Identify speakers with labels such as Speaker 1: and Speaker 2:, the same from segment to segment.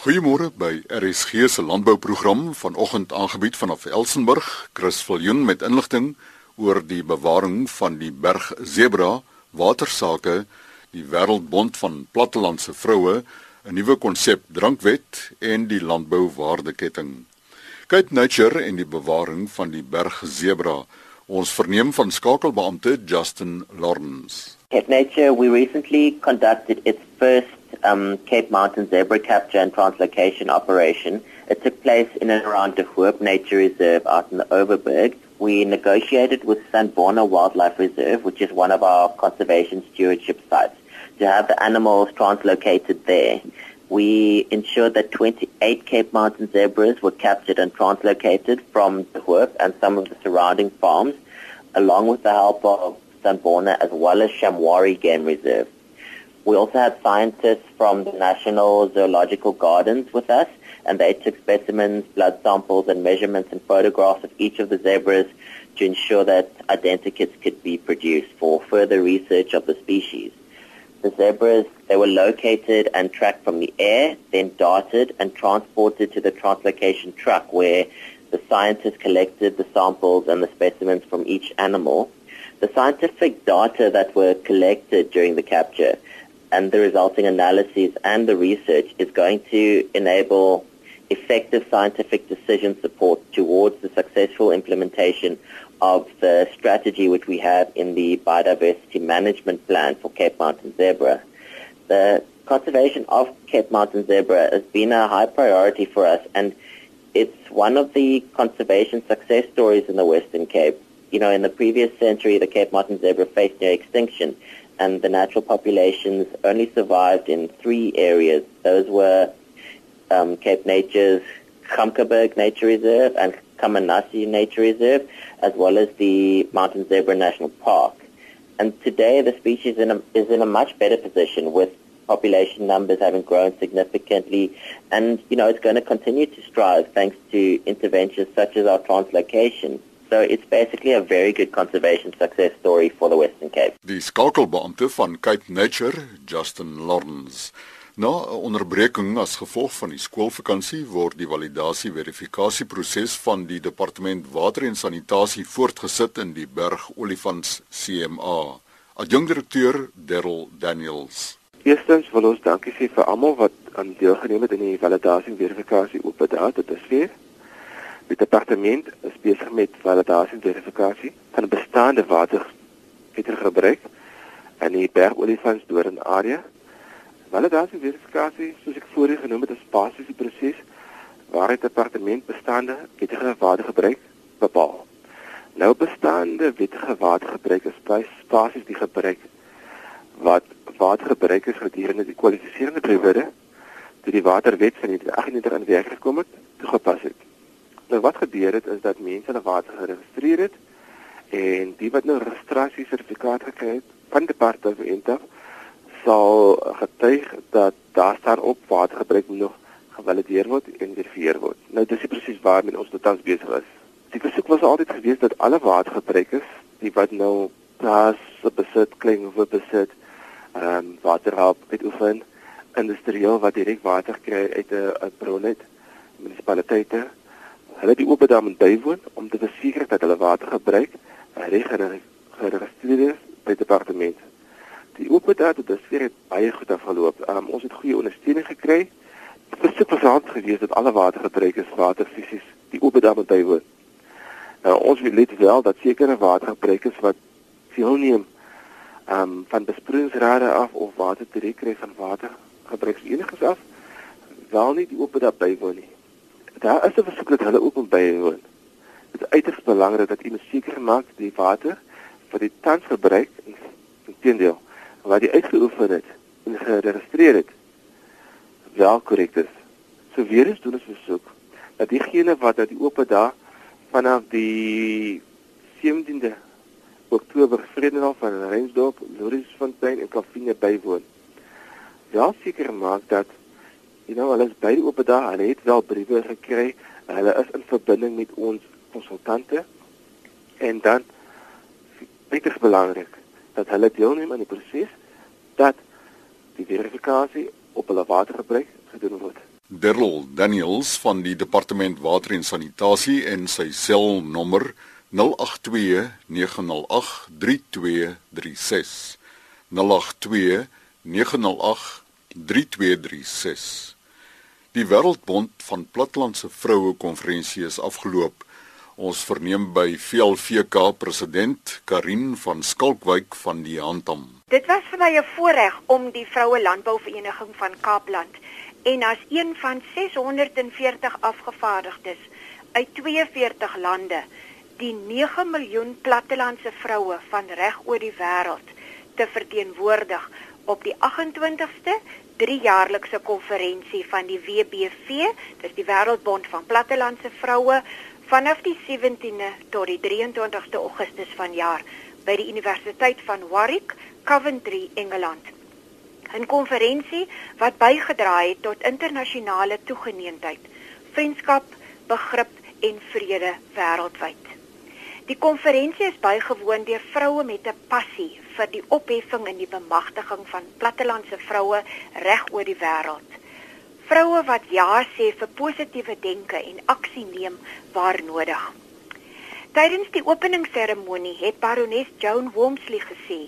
Speaker 1: Goeiemôre by RSG se landbouprogram vanoggend aangebied vanaf Elsenburg. Chris Viljoen met inligting oor die bewaring van die berg zebra, watersake, die Wêreldbond van Plattelandse Vroue, 'n nuwe konsep drankwet en die landbouwaardeketting. Kyk Nature en die bewaring van die berg zebra. Ons verneem van skakelbeampte Justin Lawrence.
Speaker 2: At Nature, we recently conducted its first um, Cape Mountain zebra capture and translocation operation. It took place in and around De Hoop Nature Reserve out in the Overberg. We negotiated with Sanborna Wildlife Reserve, which is one of our conservation stewardship sites, to have the animals translocated there. We ensured that 28 Cape Mountain zebras were captured and translocated from De Hoop and some of the surrounding farms, along with the help of Sanborna as well as Shamwari Game Reserve. We also had scientists from the National Zoological Gardens with us, and they took specimens, blood samples, and measurements and photographs of each of the zebras to ensure that identikits could be produced for further research of the species. The zebras, they were located and tracked from the air, then darted and transported to the translocation truck where the scientists collected the samples and the specimens from each animal the scientific data that were collected during the capture and the resulting analyses and the research is going to enable effective scientific decision support towards the successful implementation of the strategy which we have in the biodiversity management plan for Cape Mountain zebra. The conservation of Cape Mountain zebra has been a high priority for us and it's one of the conservation success stories in the Western Cape you know, in the previous century, the Cape Mountain zebra faced near extinction, and the natural populations only survived in three areas. Those were um, Cape Nature's Kamkaberg Nature Reserve and Kamanasi Nature Reserve, as well as the Mountain Zebra National Park. And today, the species in a, is in a much better position with population numbers having grown significantly, and you know it's going to continue to strive thanks to interventions such as our translocation So it's basically a very good conservation success story for the Western Cape.
Speaker 1: Die skakelbeampte van Cape Nature, Justin Lawrence. Na 'n onderbreking as gevolg van die skoolvakansie word die validasie verifikasieproses van die departement water en sanitasie voortgesit in die Berg Olifants CMA. Adjunkdirekteur Darryl Daniels.
Speaker 3: Eerstens wil ons dankie sê vir almal wat aan deelgeneem het in die validasie verifikasie op daardie dit is weer Die departement is besig met validasie en verifikasie van bestaande watergebruik in die bergolifants deur in area. Validasie en verifikasie, soos ek voorheen genoem het, is basiese proses waar die departement bestaande watergebruik bepaal. Nou bestaande watergebruik is basies die gebruik wat watergebruik is gedurende die kwalifiserende periode toe die waterwet van 1998 in werking gekom het, toegepas het. Nou wat gebeur het is dat mense hulle water geregistreer het en die wat nou registrasie sertifikaat gekry het van departement af sal getuig dat daar staan op watergebruik nog gevalideer word en verifieer word. Nou dis presies waarmee ons tans besig is. Die versoek was altyd gewees dat alle watergebruikers, die wat nou plaas besit, klein of besit, ehm um, waterhulp uitoefen, industrieel wat direk water kry uit 'n bron uit munisipaliteite hulle die oop dam bywoon om te verseker dat hulle water gebruik reg geregistreer is by die departement. Die oop dam het dus weer baie goed afgeloop. Um, ons het goeie ondersteuning gekry. Dit was super saad geweest dat alle watergebruikers water fisies die oop dam bywoon. Nou ons wil net wel dat sekere watergebruikers wat veel neem um, van besproeiingsrade af of water direk kry van water gebruikseniges af wel nie die oop dam bywoon nie daar is 'n versoek dat hulle ook moet bywoon. Dit is uiters belangrik dat u seker maak die water vir die tans gebruik en teendeel wat die uitgeoefen het en geregistreer het wel korrek is. So weer eens doen ons versoek dat diegene wat uit die oop dag vanaf die 17de Oktober Vredenal van Reinsdorp, Lorisfontein en Kafine bywoon. Wel seker maak dat you know, hulle is by die oop dag, hulle het wel briewe gekry, hulle is in verbinding met ons konsultante en dan dit is belangrik dat hulle deelneem aan die proses dat die verifikasie op hulle watergebruik gedoen word.
Speaker 1: Derrel Daniels van die Departement Water en Sanitasie en sy selnommer 082 908 3236 082 908 3236 Die Wêreldbond van Plattelandse Vroue Konferensie is afgeloop. Ons verneem by VLVK president Karin van Skalkwyk van die Handam.
Speaker 4: Dit was vir my 'n voorreg om die Vroue Landbouvereniging van Kaapland en as een van 640 afgevaardigdes uit 42 lande die 9 miljoen plattelandse vroue van reg oor die wêreld te verteenwoordig op die 28ste driejaarlikse konferensie van die WBV, dis die Wêreldbond van Plattelandse Vroue, vanaf die 17de tot die 23ste Augustus vanjaar by die Universiteit van Warwick, Coventry, Engeland. 'n Konferensie wat bygedra het tot internasionale toegeneentheid, vriendskap, begrip en vrede wêreldwyd. Die konferensie is bygewoon deur vroue met 'n passie vir die opheffing en die bemagtiging van plattelandse vroue reg oor die wêreld. Vroue wat ja sê vir positiewe denke en aksie neem waar nodig. Tydens die openingsseremonie het Baroness Joan Wormsley gesê: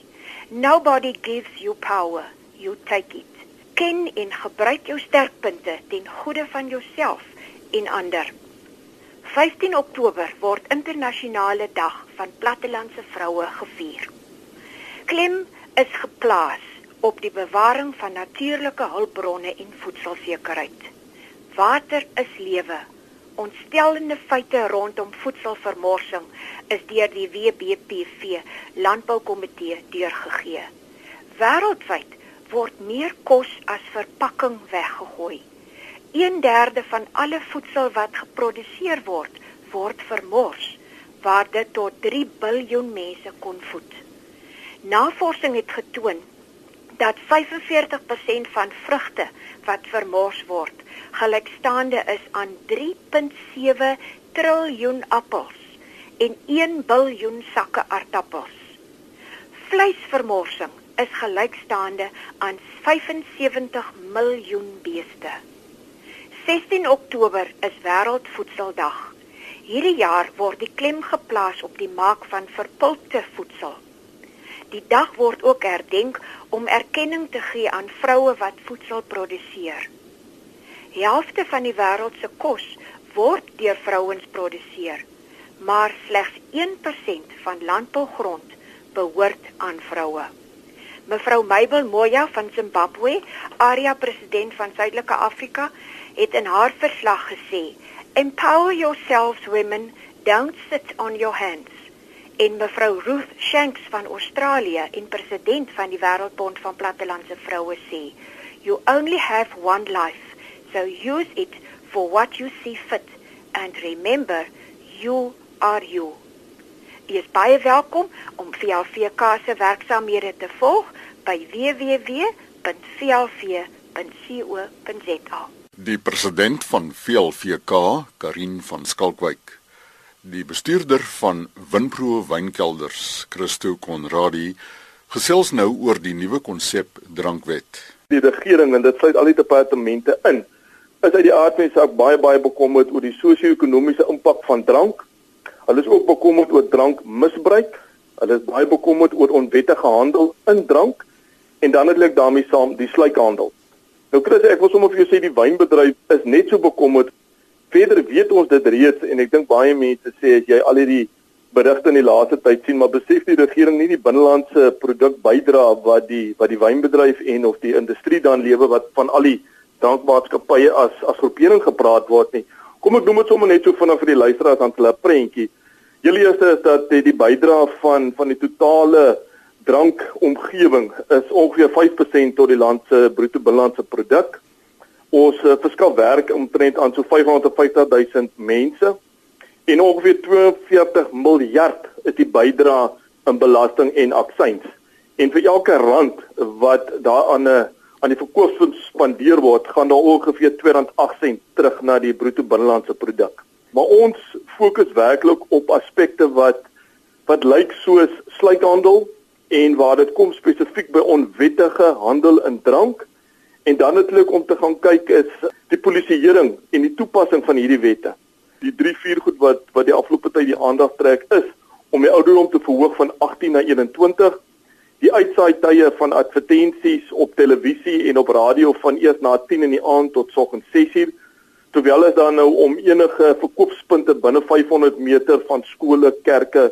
Speaker 4: "Nobody gives you power, you take it. Ken en gebruik jou sterkpunte ten goede van jouself en ander." 15 Oktober word internasionale dag van plattelandse vroue gevier. Klem is geplaas op die bewaring van natuurlike hulpbronne en voedselsekerheid. Water is lewe. Ontstellende feite rondom voedselvermorsing is deur die WBPV Landboukomitee deurgegee. Wêreldwyd word meer kos as verpakking weggegooi. 1/3 van alle voedsel wat geproduseer word, word vermors, waar dit tot 3 miljard mense kon voed. Navorsing het getoon dat 45% van vrugte wat vermors word, gelykstaande is aan 3.7 triljoen appels en 1 biljoen sakke aardappels. Vleisvermorsing is gelykstaande aan 75 miljoen beeste. 16 Oktober is Wêreldvoedseldag. Hierdie jaar word die klem geplaas op die maak van verpulpte voedsel. Die dag word ook herdenk om erkenning te gee aan vroue wat voedsel produseer. Die helfte van die wêreld se kos word deur vrouens produseer, maar slegs 1% van landbougrond behoort aan vroue. Mevrou Mabel Moya van Zimbabwe, area president van Suidelike Afrika, het in haar verslag gesê: "Empower yourselves women, don't sit on your hands." En mevrou Ruth Shanks van Australië, en president van die Wêreldbond van Plattelandse Vroue sê: "You only have one life, so use it for what you see fit and remember you are you." Jy is baie welkom om VLVK se werksaamhede te volg by www.vlv.co.za.
Speaker 1: Die president van VLVK, Karin van Skalkwyk, die bestuurder van Winpro Wynkelders, Christo Konradi, gesels nou oor die nuwe konsep drankwet.
Speaker 5: Die regering en dit sluit al die departemente in, is uit die aard van die saak baie baie bekommerd oor die sosio-ekonomiese impak van drank. Hulle is ook bekommerd oor drankmisbruik. Hulle is baie bekommerd oor onwettige handel in drank en dan natuurlik daarmee saam die sluikhandel. Nou Chris, ek wil sommer vir jou sê die wynbedryf is net so bekommerd. Verder weet ons dit reeds en ek dink baie mense sê as jy al hierdie berigte in die laaste tyd sien, maar besef die regering nie die binnelandse produk bydra wat die wat die wynbedryf en of die industrie dan lewe wat van al die drankmaatskappye as as groepering gepraat word nie. Kom ek noem dit sommer net so vinnig vir die luisteraars aan hulle prentjie. Julle eerste is dat die, die bydra van van die totale drankomgewing is ongeveer 5% tot die land se bruto binnelandse produk. Ons uh, verskaf werk omtrent aan so 550 000 mense en ongeveer 42 miljard is die bydrae in belasting en aksies. En vir elke rand wat daaraan 'n uh, aan die verkoopsfonds spandeer word, gaan daar ongeveer R2.8 terug na die bruto binnelandse produk. Maar ons fokus werklik op aspekte wat wat lyk soos sluikhandel, en waar dit kom spesifiek by onwettige handel in drank En dan natuurlik om te gaan kyk is die polisieering en die toepassing van hierdie wette. Die 3-4 goed wat wat die afgelope tyd die aandag trek is om die ouderdom te verhoog van 18 na 21, die uitsaai tye van advertensies op televisie en op radio van eers na 10 in die aand tot soggens 6uur, terwyl is daar nou om enige verkoopspunte binne 500 meter van skole, kerke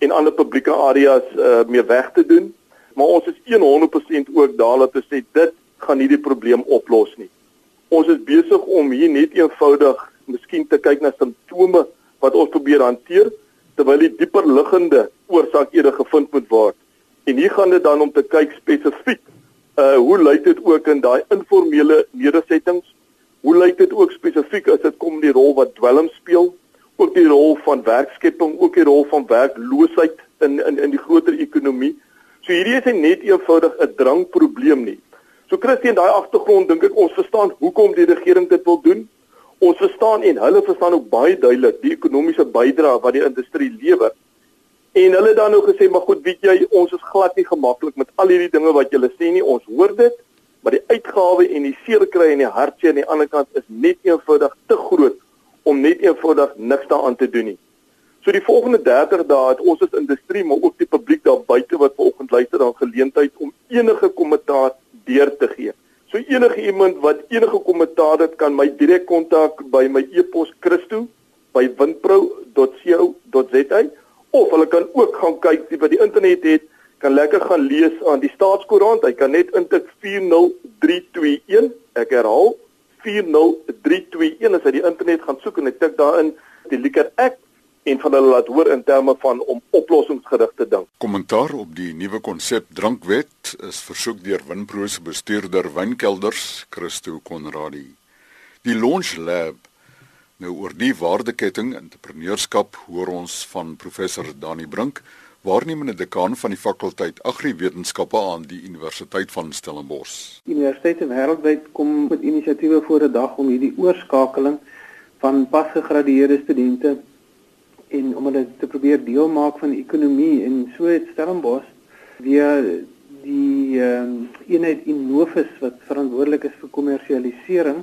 Speaker 5: en ander publieke areas uh, mee weg te doen. Maar ons is 100% ook daar dat te sê dit gaan nie die probleem oplos nie. Ons is besig om hier net eenvoudig miskien te kyk na simptome wat ons probeer hanteer terwyl die dieper liggende oorsaak eerder gevind moet word. En hier gaan dit dan om te kyk spesifiek uh hoe lyk dit ook in daai informele nedersettings? Hoe lyk dit ook spesifiek as dit kom die rol wat dwelm speel? Ook die rol van werkskepping, ook die rol van werkloosheid in in in die groter ekonomie. So hierdie is net eenvoudig 'n drankprobleem nie. So Christie in daai agtergrond dink ek ons verstaan hoekom die regering dit wil doen. Ons verstaan en hulle verstaan ook baie duidelik die ekonomiese bydrae wat die industrie lewer. En hulle dan nou gesê, maar goed, weet jy, ons is glad nie gemaklik met al hierdie dinge wat julle sê nie. Ons hoor dit, maar die uitgawe en die seer kry en die hartseer aan die ander kant is net eenvoudig te groot om net eenvoudig niks daaraan te doen nie. So die volgende 30 dae het ons as industrie maar ook die publiek daar buite wat vanoggend luister dan geleentheid om enige kommentaar deur te gee. So enige iemand wat enige kommentaar het kan my direk kontak by my e-pos Christo by windpro.co.za of hulle kan ook gaan kyk die wat die internet het kan lekker gaan lees aan die staatskoerant hy kan net intik 40321 ek herhaal 40321 as hy die internet gaan soek en hy tik daarin die Liquor Act en van hulle laat hoor in terme van om oplossingsgerig te dink.
Speaker 1: Kommentaar op die nuwe konsep drankwet is versoek deur Winpro se bestuurder Wynkelders Christo Konradi. Die Launch Lab nou oor die waardeketting entrepreneurskap hoor ons van professor Dani Brink, waarnemende dekaan van die fakulteit Agriwetenskappe aan die Universiteit van Stellenbosch.
Speaker 6: Universiteite wêreldwyd kom met inisiatiewe voor 'n dag om hierdie oorskakeling van pasgegradueerde studente en om hulle te probeer deel maak van die ekonomie en so het Stellenbosch via die ehm um, eenheid Innovus wat verantwoordelik is vir kommersialisering.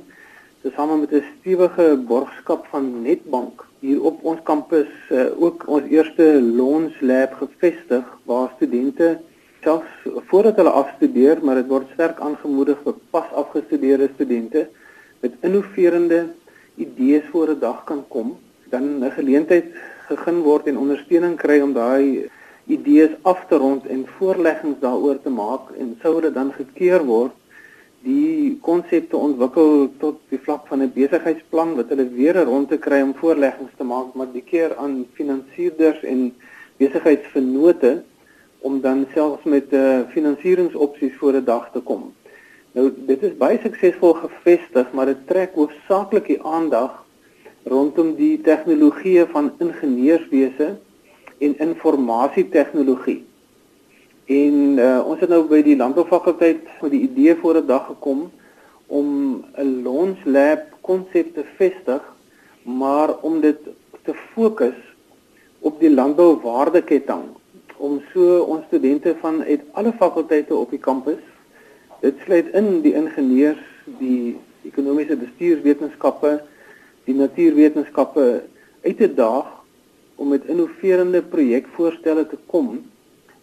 Speaker 6: Tesame met 'n stewige borgskap van Netbank hier op ons kampus uh, ook ons eerste launch lab gevestig waar studente selfs voordat hulle afstudeer maar dit word sterk aangemoedig vir pas afgestudeerde studente met innoverende idees voor 'n dag kan kom dan 'n geleentheid gegeen word en ondersteuning kry om daai idees af te rond en voorleggings daaroor te maak en sou dit dan gekeur word die konsepte ontwikkel tot die vlak van 'n besigheidsplan wat hulle weer rond te kry om voorleggings te maak maar die keer aan finansierders en besigheidsvennote om dan selfs met 'n uh, finansieringsopsies voor 'n dag te kom. Nou dit is baie suksesvol gevestig, maar dit trek hoofsaaklik die aandag rondom die tegnologie van ingenieurswese en informasietegnologie. En uh, ons het nou by die landboufakulteit met die idee voor 'n dag gekom om 'n launch lab konsep te vestig, maar om dit te fokus op die landbouwaardeketting om so ons studente van uit alle fakulteite op die kampus dit sluit in die ingenieurs, die ekonomiese bestuurswetenskappe, die natuurwetenskappe uit te daag om met innoverende projekvoorstelle te kom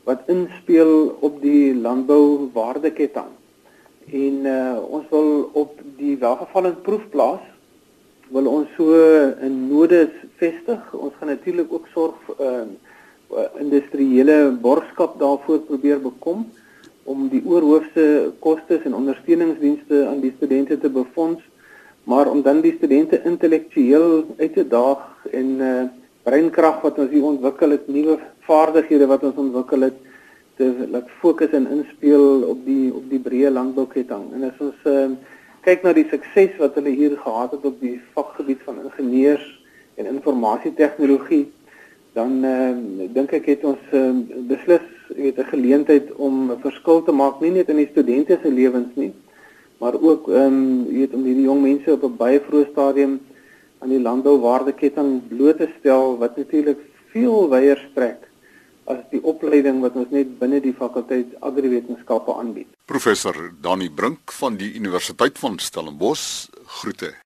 Speaker 6: wat inspel op die landbouwaardeketting. En uh, ons wil op die welgevallende proefplaas wil ons so 'n nodes vestig. Ons gaan natuurlik ook sorg uh, industriële borgskap daarvoor probeer bekom om die oorhoofse kostes en ondersteuningsdienste aan die studente te befonds maar om dan die studente intellektueel uit te daag en uh breinkrag wat ons hier ontwikkel het, nuwe vaardighede wat ons ontwikkel het te laat fokus en inspel op die op die breë landbouketting. En as ons uh kyk na die sukses wat hulle hier gehad het op die vakgebied van ingenieurs en informasietegnologie, dan uh dink ek het ons uh, beslis weet 'n geleentheid om 'n verskil te maak nie net in die studente se lewens nie, maar ook ehm um, jy weet om hierdie jong mense op 'n baie vroeë stadium aan die landbouwaardeketting bloot te stel wat natuurlik veel wyer strek as die opleiding wat ons net binne die fakulteit agriwetenskappe aanbied.
Speaker 1: Professor Dani Brink van die Universiteit van Stellenbosch groete.